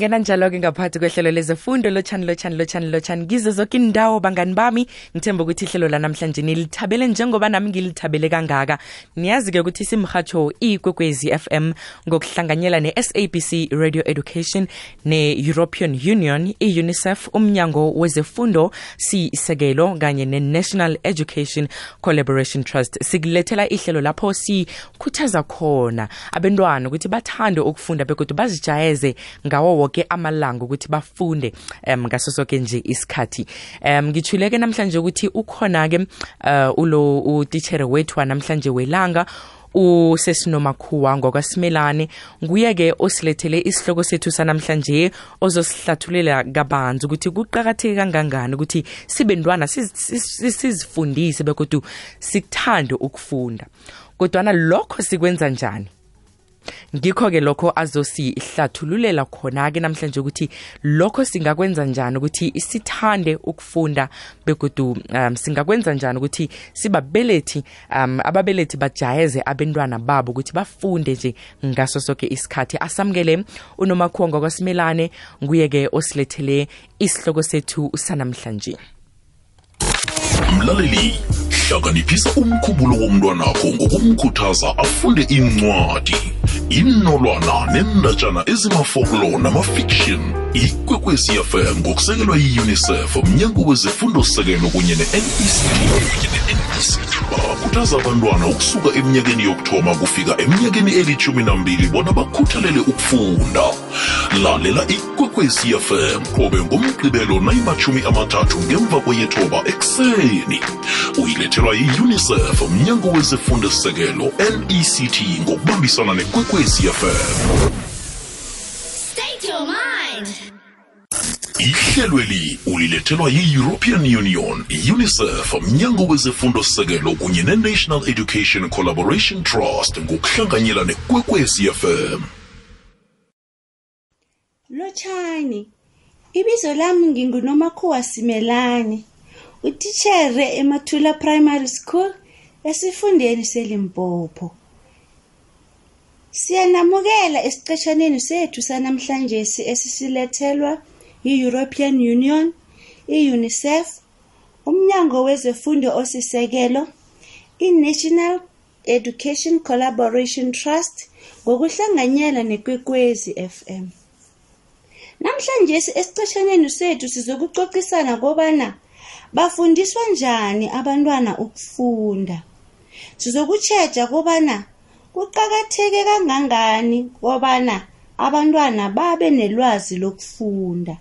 singena njalo-ke ngaphathi kwehlelo lezefundo lotshani lotshani lotshani lotshani. Kizo zoke indawo bangani bami. Ngithemba ukuthi ihlelo lanamhlanje nilithabele njengoba nami ngilithabele kangaka. Niyazi-ke ukuthi simhatsho ikwekwezi fm ngokuhlanganyela ne-sabc radio education ne-european union i-unicef umnyango wezefundo sisekelo kanye ne-national education collaboration trust. Sikulethela ihlelo lapho sikhuthaza khona abentwana ukuthi bathande ukufunda begodwa bazijayeze ngawo woke amalanga ukuthi bafunde um ngaso soke nje isikhathi. Um ngithuleke namhlanje ukuthi ukhona-ke uh, ulo utitshere wethu wanamhlanje welanga usesinomakhuwa ngokwasimelane. Nguye-ke osilethele isihloko sethu sanamhlanje ozosihlathulela kabanzi ukuthi kuqakatheke kangangani ukuthi sibe ntwana sizifundise bekodwa sikuthande ukufunda. Kodwana lokho sikwenza njani ngikho-ke lokho azosihlathululela khona-ke namhlanje ukuthi lokho singakwenza njani ukuthi sithande ukufunda begodu um, singakwenza njani ukuthi sibabelethi um, ababelethi bajayeze abentwana babo ukuthi bafunde nje ngaso soke isikhathi. Asamukele unomakhuwa ngokwasimelane nguye-ke osilethele isihloko sethu sanamhlanje. Mlaleli hlakaniphisa umkhumbulo womntwanakho ngokumkhuthaza afunde incwadi inolwana nendatshana ezimafoklo namafiction ikwekwezi fm ngokusekelwa yi-unicef mnyango wezefundo sekelo kunye ne-nect bakhuthaza abantwana ukusuka eminyakeni yokuthoma kufika eminyakeni elithumi nambili bona bakhuthalele ukufunda. Lalela ikwekwezi fm qobe ngomgqibelo nayimathumi amathathu ngemva kweyethoba ekuseni. Uyilethelwa yi-unicef mnyango wezefundo sekelo nect ngokubambisana nekwekwezi fm ihlelweli ulilethelwa yi-european union unicef mnyango wezefundo sekelo kunye ne-national education collaboration trust ngokuhlanganyela nekwekwezi fm Lotshani. Ibizo lami nginguNomakhuwa Simelane. Utitshere eMathula Primary School esifundeni seLimpopo. Siyanamukela esiqeshaneni sethu sanamhlanje esisilethelwa yi-European Union, i-UNICEF, umnyango wezefundo osisekelo, i-National Education Collaboration Trust ngokuhlanganyela nekwekwezi FM. Namhlanje esiqeshaneni sethu sizokucocisana kobana bafundiswa njani abantwana ukufunda. Sizokutjheja kobana kuqakatheke kangangani kobana abantwana babe nelwazi lokufunda.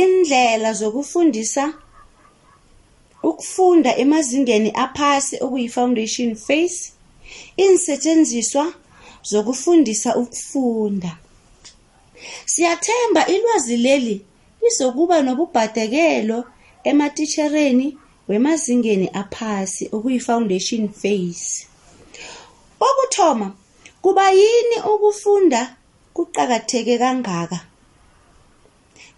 Indlela zokufundisa ukufunda emazingeni aphasi okuyi-foundation phase, insetshenziswa zokufundisa ukufunda. Siyathemba ilwazi leli lizokuba nobubhadekelo ematitshereni wemazingeni aphasi okuyi-foundation phase. Kokuthoma, kuba yini ukufunda kuqakatheke kangaka?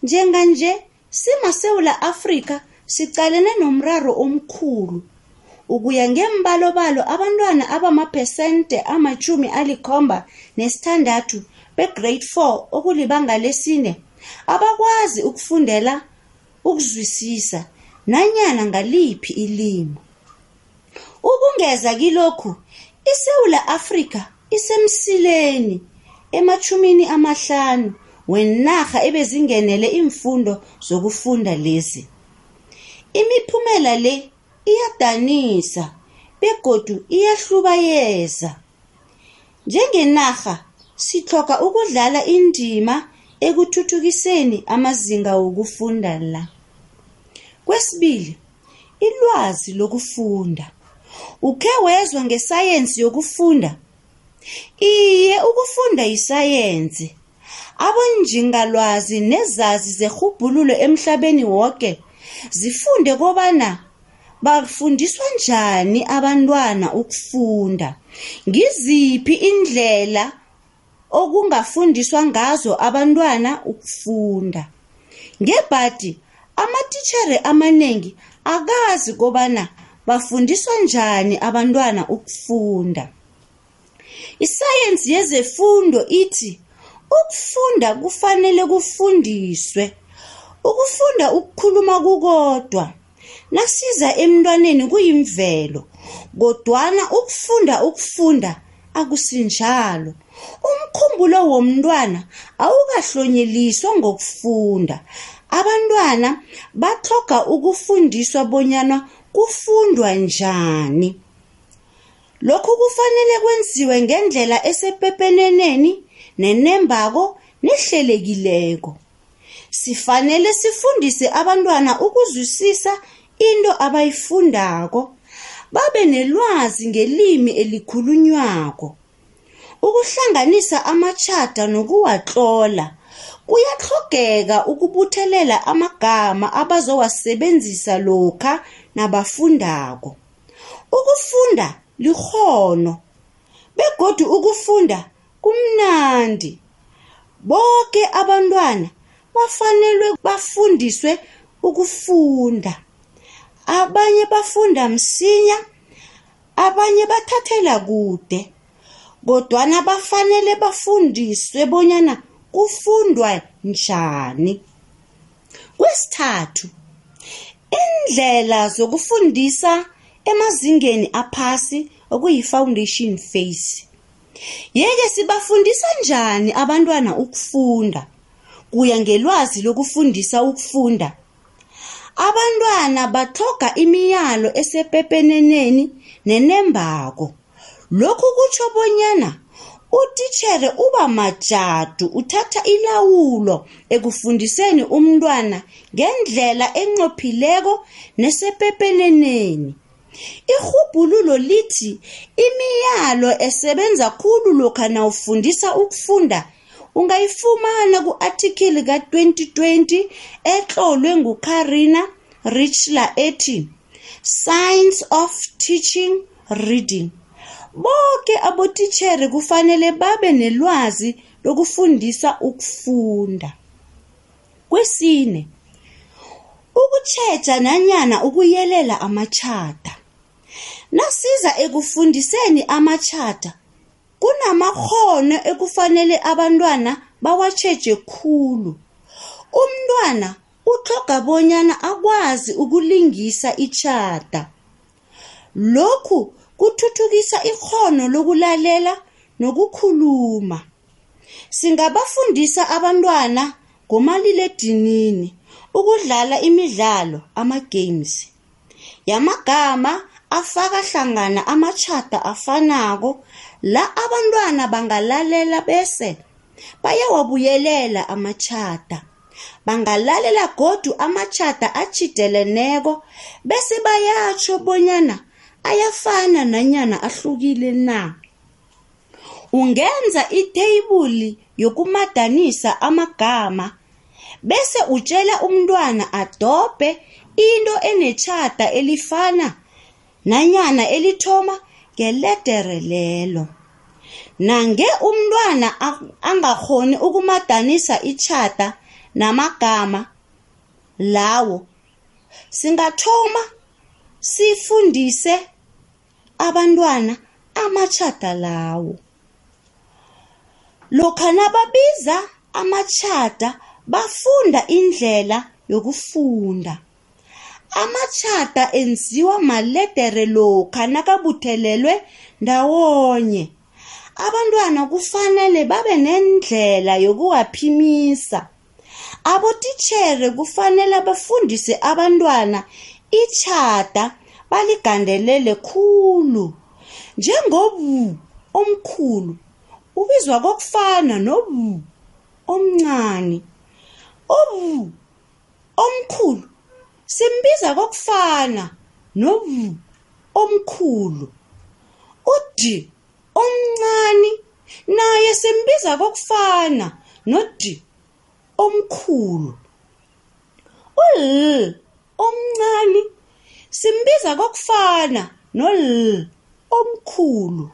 Njenganje simaSewula Afrika sicalene nomraro omkhulu ukuya ngembalobalo abantwana abamaphesente amachumi alikhomba nesithandathu begrade 4 okulibanga lesine abakwazi ukufundela ukuzwisisa nanyana ngaliphi ilimi. Ukungeza kilokhu, iSewula Afrika isemsileni emachumini amahlanu wenarha ebezingenele imfundo zokufunda lezi. Imiphumela le iyadanisa begodu iyahlubayeza. Njengenarha sitlhoga ukudlala indima ekuthuthukiseni amazinga wokufunda la. Kwesibili, ilwazi lokufunda. Ukhe wezwa ngesayensi yokufunda? Iye, ukufunda yisayensi. Abonjingalwazi nezazi zerhubhululo emhlabeni woke zifunde kobana bafundiswa njani abantwana ukufunda. Ngiziphi indlela okungafundiswa ngazo abantwana ukufunda. Ngebhadi amatitshere amanengi akazi kobana bafundiswa njani abantwana ukufunda. Isayensi yezefundo ithi ukufunda kufanele kufundiswe. Ukufunda ukukhuluma kukodwa nasiza emntwaneni kuyimvelo kodwana ukufunda ukufunda akusinjalo. Umkhumbulo womntwana awukahlonyeliswa ngokufunda. Abantwana batloga ukufundiswa bonyana kufundwa njani. Lokhu kufanele kwenziwe ngendlela esepepeneneni nenembako nehlelekileko. Sifanele sifundise abantwana ukuzwisisa into abayifundako. Babe nelwazi ngelimi elikhulunywako. Ukuhlanganisa amachata nokuwatlola kuyahlogeka ukubuthelela amagama abazowasebenzisa lokha nabafundako. Ukufunda likghono begodu ukufunda kumnandi. Bonke abantwana bafanelwe bafundiswe ukufunda. Abanye bafunda msinya abanye bathathela kude kodwana bafanele bafundiswe bonyana kufundwa njani. Kwesithathu indlela zokufundisa emazingeni aphasi okuyi-foundation phase. Yeke sibafundisa njani abantwana ukufunda? Kuya ngelwazi lokufundisa ukufunda. Abantwana batloga imiyalo esepepeneneni nenembako. Lokhu kutsho bonyana utitshere uba majadu uthatha ilawulo ekufundiseni umntwana ngendlela enqophileko nesepepeneneni. Irhubhululo lithi imiyalo esebenza khulu lokha nawufundisa ukufunda ungayifumana ku-athikili ka-2020 etlolwe ngukarina richler ethi science of teaching reading. Bonke abotitshere kufanele babe nelwazi lokufundisa ukufunda. Kwesine ukutjheja nanyana ukuyelela amachata nasiza ekufundiseni amachata kunamakghono ekufanele abantwana bawatjheje khulu. Umntwana utlhoga bonyana akwazi ukulingisa itjhada. Lokhu kuthuthukisa ikghono lokulalela nokukhuluma. Singabafundisa abantwana ngomaliledinini ukudlala imidlalo ama-games yamagama afaka hlangana amachata afanako la abantwana bangalalela bese bayawabuyelela amachata bangalalela godu amachata achideleneko bese bayatsho bonyana ayafana nanyana ahlukile na. Ungenza itheyibuli yokumadanisa amagama bese utshela umntwana adobhe into enetjhada elifana nanyana elithoma ngeledere lelo. Nange umntwana angakhoni ukumadanisa itjhada namagama lawo singathoma sifundise abantwana amachata lawo. Lokha nababiza amachata bafunda indlela yokufunda. Amachata enziwa maledere lokha nakabuthelelwe ndawonye. Abantwana kufanele babe nendlela yokuwaphimisa. Abotitshere kufanele bafundise abantwana ichada baligandelele khulu. Njengobu omkhulu ubizwa kokufana nobu omncane obu omkhulu simbiza kokufana nobu omkhulu. Ud omncane naye simbiza kokufana nod omkhulu. Ul omncane simbiza kokufana nol omkhulu.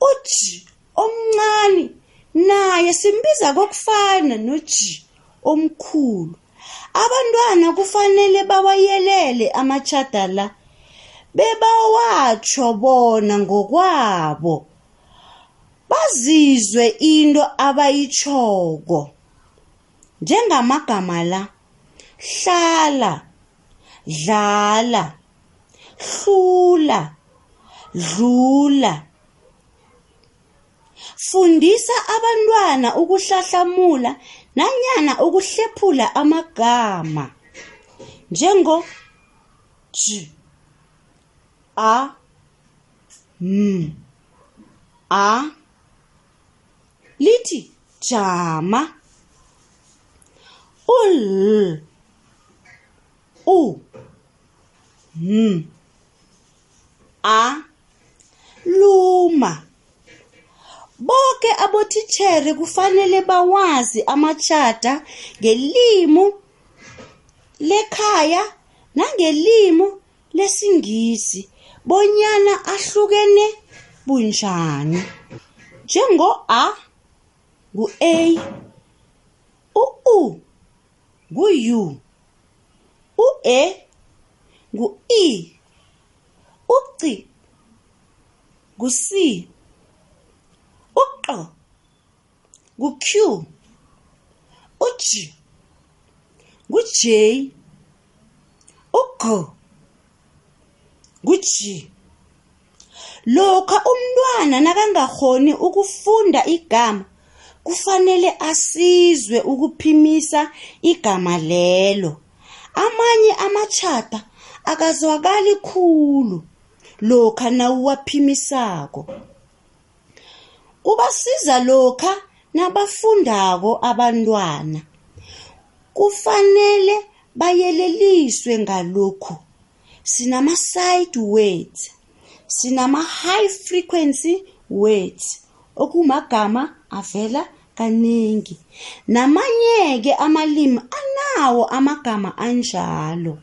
Uj omncane naye simbiza kokufana noj omkhulu. Abantwana kufanele bawayelele amachada la bebawatsho bona ngokwabo. Bazizwe into abayichoko njengamagama la hlala dlala hlula dlula. Fundisa abantwana ukuhlahlamula nanyana ukuhlephula amagama njengo j a m a lithi jama ul u m a luma. Bonke abothichere kufanele bawazi amachata ngelimi lekhaya nangelimi lesingisi bonyana ahlukene bunjani. Njengo a ngu a u u ngu u uq ngu-q uj ngu-j ug ngu-g lokha umntwana nakangahoni ukufunda igama kufanele asizwe ukuphimisa igama lelo. Amanye amachata akazwakali khulu lokha nawuwaphimisako. Kubasiza lokha nabafundako abantwana. Kufanele bayeleliswe ngalokhu. Sinama-side words sinama-high frequency words okumagama avela kaningi namanye-ke amalimi anawo amagama anjalo.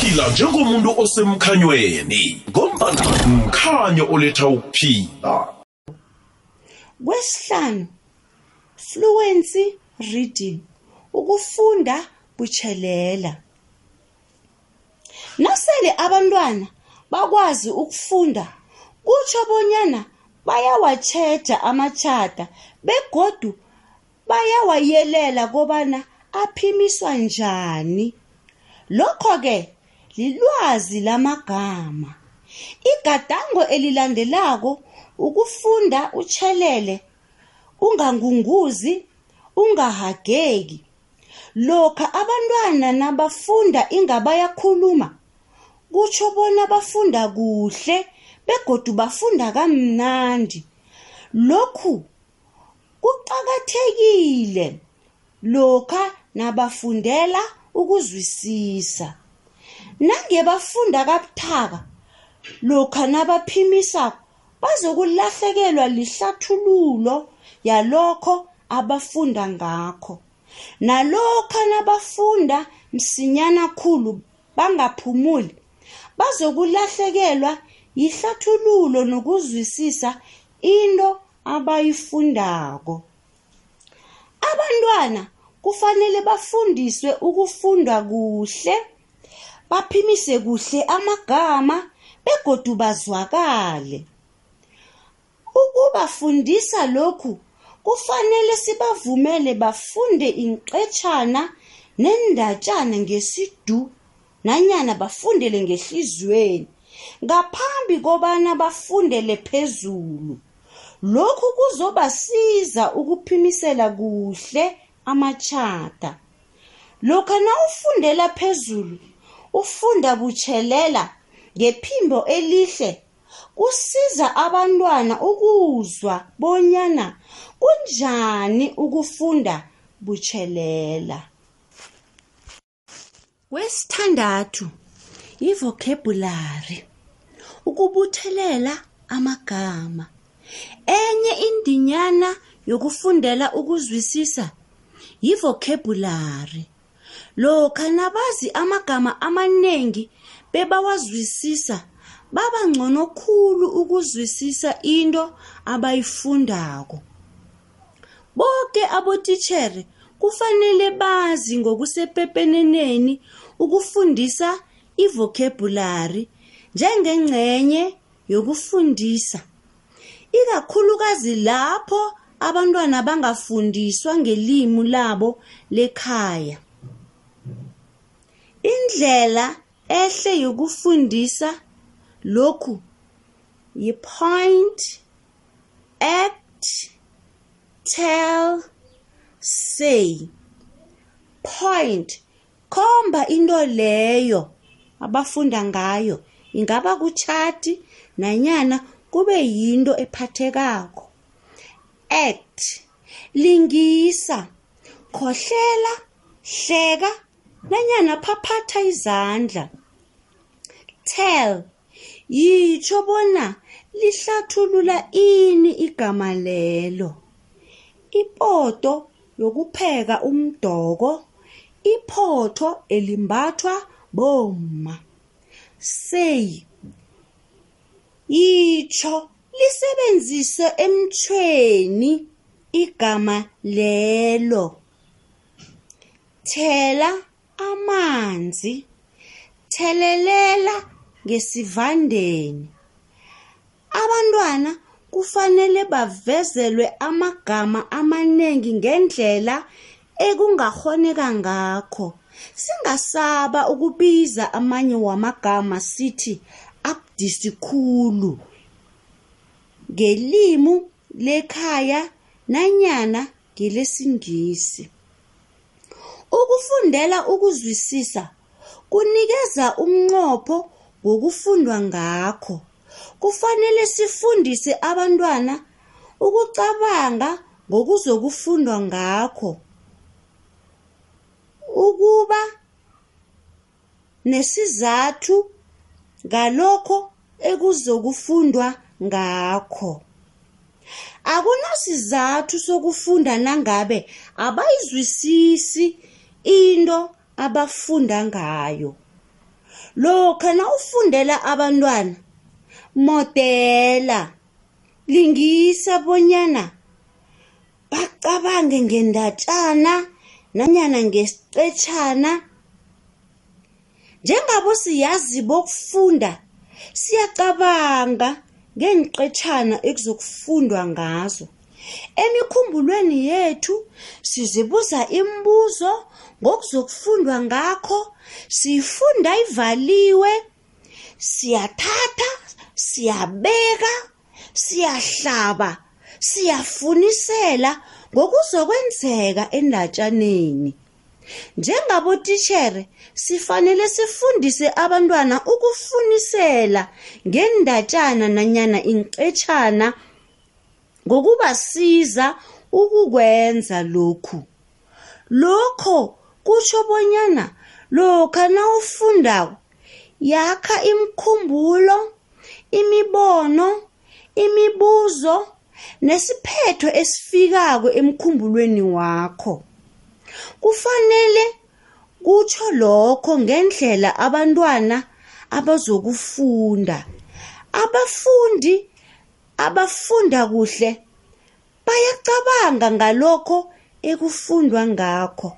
Phila njengomuntu osemkhanyweni. Ngombana mkhanyo oletha ukuphila. Kwesihlanu fluency reading ukufunda butshelela. Nasele abantwana bakwazi ukufunda kutsho bonyana bayawatsheja amachata begodu bayawayelela kobana aphimiswa njani. Lokho ke lilwazi lamagama. Igadango elilandelako ukufunda utshelele ungangunguzi ungahageki. Lokha abantwana nabafunda ingabayakhuluma kutsho bona bafunda kuhle begodu bafunda kamnandi. Lokhu kuqakathekile lokha nabafundela ukuzwisisa. Nange bafunda kabuthaka lokha nabaphimisako bazokulahlekelwa lihlathululo yalokho abafunda ngakho. Nalokha nabafunda msinyana khulu bangaphumuli bazokulahlekelwa yihlathululo nokuzwisisa into abayifundako. Abantwana kufanele bafundiswe ukufunda kuhle baphimise kuhle amagama begodu bazwakale. Ukubafundisa lokhu kufanele sibavumele bafunde inqetshana nendatshana ngesidu nanyana bafundele ngehliziyweni ngaphambi kobana bafundele phezulu. Lokhu kuzobasiza ukuphimisela kuhle amachata lokha nawufundela phezulu ufunda butshelela ngephimbo elihle. Kusiza abantwana ukuzwa bonyana kunjani ukufunda butshelela. Kwesithandathu ivocabulary. Ukubuthelela amagama. Enye indinyana yokufundela ukuzwisisa yivocabulary. Lokha nabazi amagama amanengi bebawazwisisa. Baba ngcono khulu ukuzwisisa into abayifundako. Bonke abotitjhere kufanele bazi ngokusepepeneneni ukufundisa ivocabulary njengengcenye yokufundisa ikakhulukazi lapho abantwana bangafundiswa ngelimi labo lekhaya. Indlela ehle yokufundisa lokhu yi-point act tell say. Point khomba into leyo abafunda ngayo. Ingaba kuchati nanyana kube yinto ephathekako. Act lingisa khohlela hleka nanyana phaphatha izandla. Tell yitsho bona lihlathulula ini igama lelo. Ipoto yokupheka umdoko iphotho elimbathwa bomma. Say yitsho lisebenzise emthweni igama lelo. Thela amanzi thelelela ngesivandeni. Abantwana kufanele bavezelwe amagama amanengi ngendlela ekungakghoneka ngakho. Singasaba ukubiza amanye wamagama sithi abudisi khulu. Ngelimu lekhaya nanyana ngelesingisi. Ukufundela ukuzwisisa kunikeza umnqopho wokufundwa ngakho. Kufanele sifundise abantwana ukucabanga ngokuzokufundwa ngakho. Ukuba nesizathu ngalokho ekuzokufundwa ngakho. Akunasizathu sokufunda nangabe abayizwisisi into abafunda ngayo. Lokha nawufundela abantwana modela lingisa bonyana bacabange ngendatshana nanyana ngesiqetshana njengabo siyazi bokufunda siyacabanga ngeenqetshana ekuzokufundwa ngazo. Emikhumbulweni yethu sizibuza imibuzo ngokuzokufundwa ngakho sifunda ivaliwe siyathatha siyabeka siyahlaba siyafunisela ngokuzokwenzeka endatshaneni. Njengabotitshere sifanele sifundise abantwana ukufunisela ngendatshana nanyana inqetshana ngokubasiza ukukwenza lokhu. Lokho kutsho bonyana lokha nawufundako yakha imkhumbulo imibono imibuzo nesiphetho esifikako emkhumbulweni wakho. Kufanele kutsho lokho ngendlela abantwana abazokufunda. Abafundi abafunda kuhle bayacabanga ngalokho ekufundwa ngakho.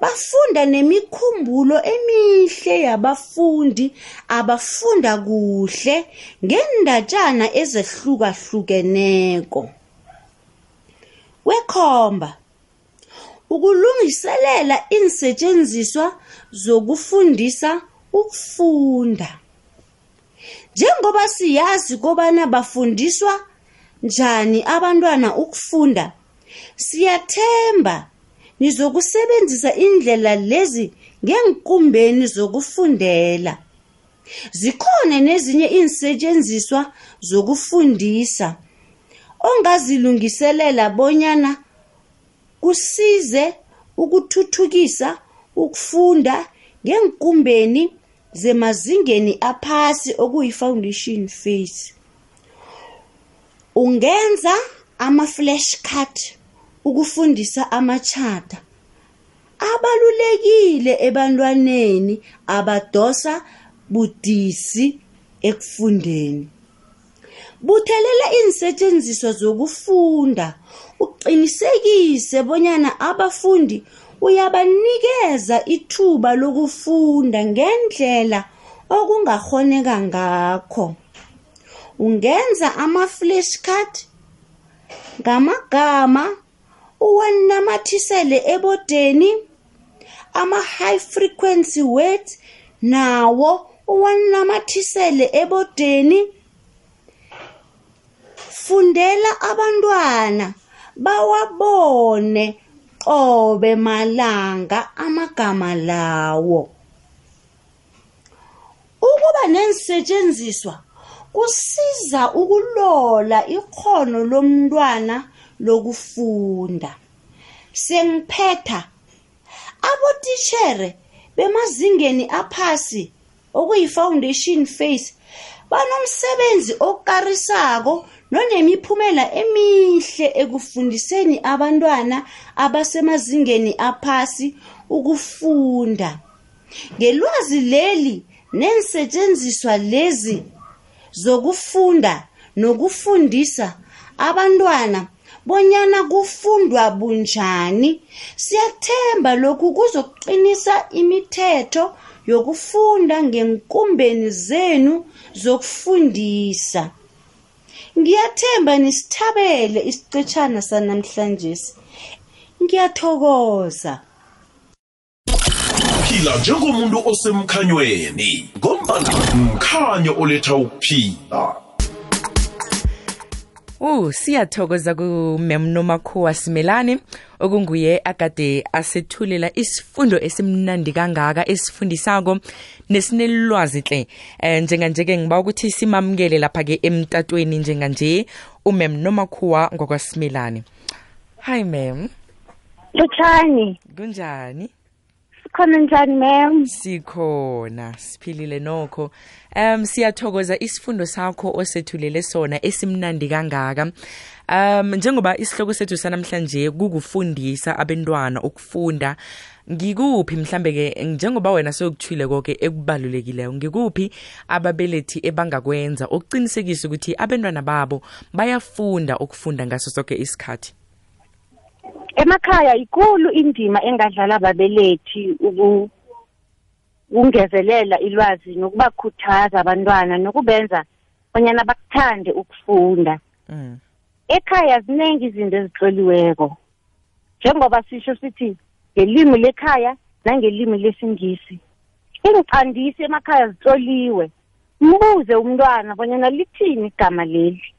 Bafunda nemikhumbulo emihle yabafundi abafunda kuhle ngendatshana ezehlukahlukeneko. Kwekhomba ukulungiselela insetshenziswa zokufundisa ukufunda. Njengoba siyazi kobana bafundiswa njani abantwana ukufunda siyathemba. Nizokusebenzisa indlela lezi ngeenkumbeni zokufundela. Zikhona nezinye iinsetshenziswa zokufundisa ongazilungiselela bonyana kusize ukuthuthukisa ukufunda ngeenkumbeni zemazingeni aphasi okuyi-foundation phase. Ungenza ama-flash card ukufundisa amachata. Abalulekile ebantwaneni abadosa budisi ekufundeni. Buthelela iinsetshenziswa zokufunda uqinisekise bonyana abafundi uyabanikeza ithuba lokufunda ngendlela okungakghoneka ngakho. Ungenza ama-flash card ngamagama uwanamathisele ebodeni ama-high frequency words nawo uwanamathisele ebodeni. Fundela abantwana bawabone qobe malanga amagama lawo. Ukuba nensetshenziswa kusiza ukulola ikhono lomntwana lokufunda. Sengiphetha abotitshere bemazingeni aphasi okuyi-foundation phase banomsebenzi okarisako nonemiphumela emihle ekufundiseni abantwana abasemazingeni aphasi ukufunda. Ngelwazi leli nensetshenziswa lezi zokufunda nokufundisa abantwana bonyana kufundwa bunjani? Siyathemba lokhu kuzoqinisa imithetho yokufunda ngenkumbeni zenu zokufundisa. Ngiyathemba nisithabele isicetshana sanamhlanje ngiyathokoza. Phila njengomuntu osemkhanyweni ngombana mkhanyo oletha ukuphila. Uh siyathokoza kumem nomakhuwa Simelani okunguye akade asethulela isifundo esimnandi kangaka esifundisako nesinelwazi hle. Eh njenganje ke ngiba ukuthi simamukele lapha ke emtatweni njenganje umem nomakhuwa ngokwasimelani Hi ma'am. Lutshani, kunjani? Sikhona njani ma'am? sikhona siphilile nokho. Um siyathokoza isifundo sakho osethulele sona esimnandi kangaka. Um njengoba isihloko sethu sanamhlanje kukufundisa abantwana ukufunda ngikuphi mhlambe ke njengoba wena sokuthwile konke ekubalulekileyo ngikuphi ababelethi ebangakwenza okuqinisekisa ukuthi abantwana babo bayafunda ukufunda ngaso sonke isikhathi? Emakhaya ikulu indima engadlala ababelethi uku ungezelela ilwazi nokubakhuthaza abantwana nokubenza bonyana bakuthande ukufunda. mm. Ekhaya ziningi izinto ezitloliweko. Njengoba sisho sithi ngelimi lekhaya nangelimi lesingisi. Ingcandisi emakhaya zitloliwe. Mbuze umntwana bonyana lithini igama leli.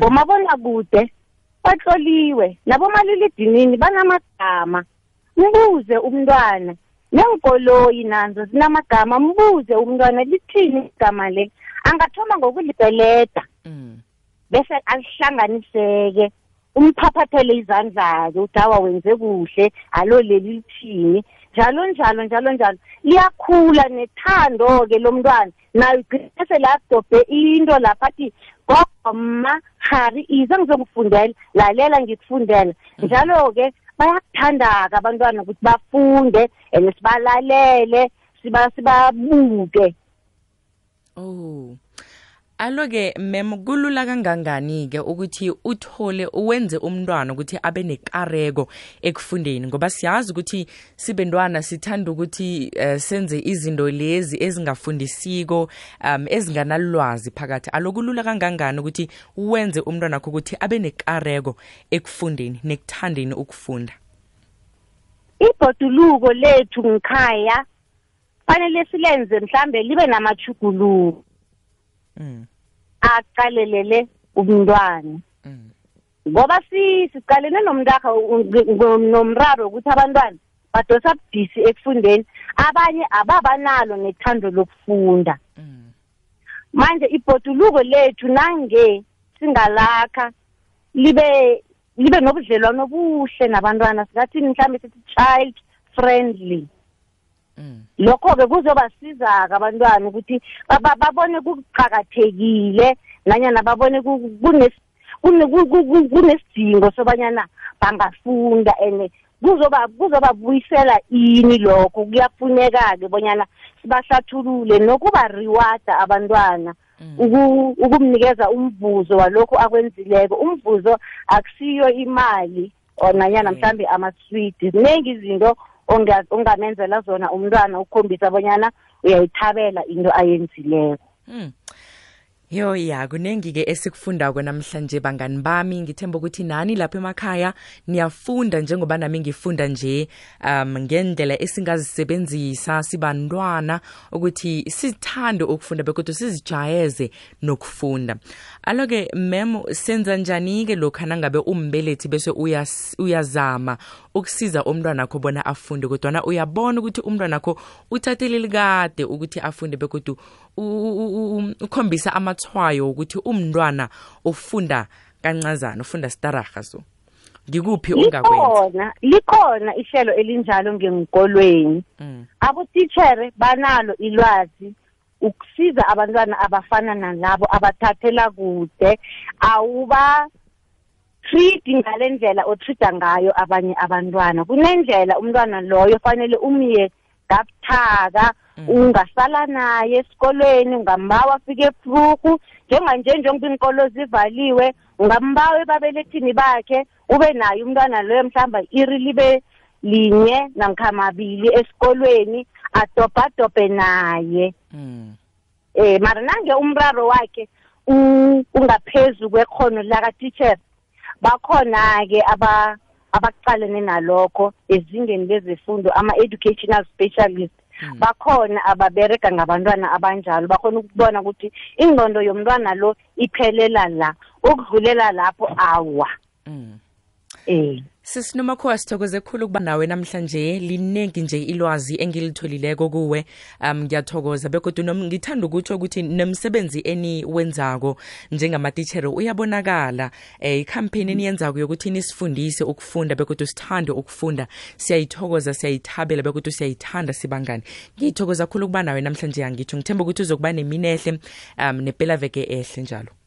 Bomabona kude batloliwe nabomalilidinini banamagama mbuze umntwana neenkoloyi nazo zinamagama mbuze umntwana lithini igama le? Angathoma ngokulipeleda Mm. bese alihlanganiseke umphaphathele izandla-ke uthi awa wenze kuhle alo leli lithini? Njalo njalo njalo njalo. Liyakhula nethando-ke lomntwana nayo igcine sele adobhe into lapha athi gogo ma hari ize ngizokufundela lalela ngikufundela. Njalo-ke bayakuthanda-ke abantwana ukuthi bafunde and sibalalele siba sibabuke. Oh. Aloke mem kulula kangangani ke ukuthi uthole uwenze umntwana ukuthi abe nekareko ekufundeni? Ngoba siyazi ukuthi sibentwana sithanda ukuthi uh, senze izinto lezi ezingafundisiko um ezinganalwazi phakathi. Alokulula kangangani ukuthi uwenze umntwana wakho ukuthi abe nekareko ekufundeni nekuthandeni ukufunda? Ibhoduluko lethu ngikhaya fanele silenze mhlambe libe namachuguluko mm. Aqalelele umntwana Mm. ngoba si siqalene nomntaka nomraro ukuthi abantwana badosa budisi ekufundeni abanye ababanalo nethando lokufunda Mm. manje ibhoduluko lethu nange singalakha libe libe nobudlelwano obuhle nabantwana singathini mhlawumbe sithi child friendly Mm. Lokho-ke kuzobasiza-ke abantwana ukuthi ba- ba- babone kuqakathekile nanyana babone ku- kunes- kune- ku- ku- ku- kunesidingo sobanyana bangafunda and kuzoba kuzobabuyisela ini lokho. Kuyafuneka-ke bonyana sibahlathulule nokuba-rewarda abantwana uku- ukumnikeza umvuzo walokhu akwenzileko. Umvuzo akusiyo imali or nanyana Okay. mhlambe amaswidi ziningi izinto ongamenzela zona umntwana ukukhombisa bonyana uyayithabela into ayenzileko Mm. Yo ya kunengi-ke esikufundako namhlanje bangani bami. Ngithemba ukuthi nani lapho emakhaya? Niyafunda njengoba nami ngifunda nje um ngendlela esingazisebenzisa. Sibantwana ukuthi sithande ukufunda bekodwa sizijayeze nokufunda. Alo-ke mem senza njani-ke lokhu nangabe umbelethi bese uyas- uyazama ukusiza umntwana akho bona afunde? Kodwana uyabona ukuthi umntwana akho uthathele likade ukuthi afunde bekodwa ukhombisa amathwayo ukuthi umntwana ufunda kancazana ufunda staraha so. Ngikuphi ongakwenza? Likhona ihlelo elinjalo ngenkolweni Mm. abotitshere banalo ilwazi ukusiza abantwana abafana nalabo abathathela kude. Awuba treat ngale ndlela otreata ngayo abanye abantwana. Kunendlela umntwana loyo fanele umye kabuthaka ungasala naye esikolweni ungambawa afike eburuku njenganje njengoba iinkolo zivaliwe ungambawa ebabelethini bakhe ube naye umntwana loyo mhlawumbe iri libe linye namkha mabili esikolweni adobhadobhe naye. Mm. eh mara nange umraro wakhe u- ungaphezu kwekhono lakatitshere bakhona-ke aba abakucalene nalokho ezingeni lezefundo ama-educational specialist. Bakhona ababerega ngabantwana abanjalo. Bakhona ukubona ukuthi ingqondo yomntwana lo iphelela la. Ukudlulela lapho awa. Mm. Sisinomakhowa sithokoze khulu ukuba nawe namhlanje liningi nje ilwazi engilitholileko kuwe. Um ngiyathokoza begodwa ngithanda ukutsho ukuthi nemsebenzi eniwenzako njengamatitshere uyabonakala. Eh ikhampeyini eniyenzako yokuthi nisifundise ukufunda begodwa sithande ukufunda siyayithokoza siyayithabela begodwa siyayithanda sibangani ngiyithokoza khulu ukuba nawe namhlanje angitsho ngithemba ukuthi uzokuba nemini ehle um nepelaveke ehle njalo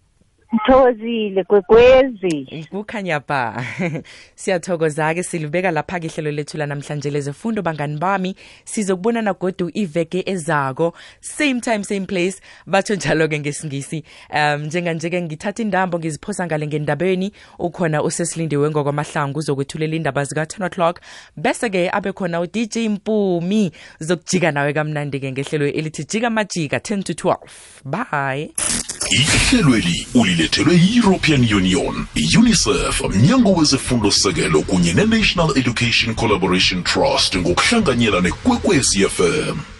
ngithokozile kwekwezi kukhanya ba. Siyathokoza-ke silibeka lapha-ke ihlelo lethu lanamhlanje lezefundo. Bangani bami sizokubonana godu iveke ezako. Same time same place. Batho njalo-ke ngesingisi. Um njenganje-ke ngithatha indambo ngiziphosa ngale ngendabeni. Ukhona usesilindiwe ngokwamahlangu uzokwethulela indaba zika-10 o'clock. Bese-ke abe khona udj mpumi. Zokujika nawe kamnandi-ke ngehlelo elithi jika majika 10 to 12 bye. Ihlelweli ulilethelwe yi-european union unicef mnyango wezifundo-sekelo kunye ne-national education collaboration trust ngokuhlanganyela nekwekwezi fm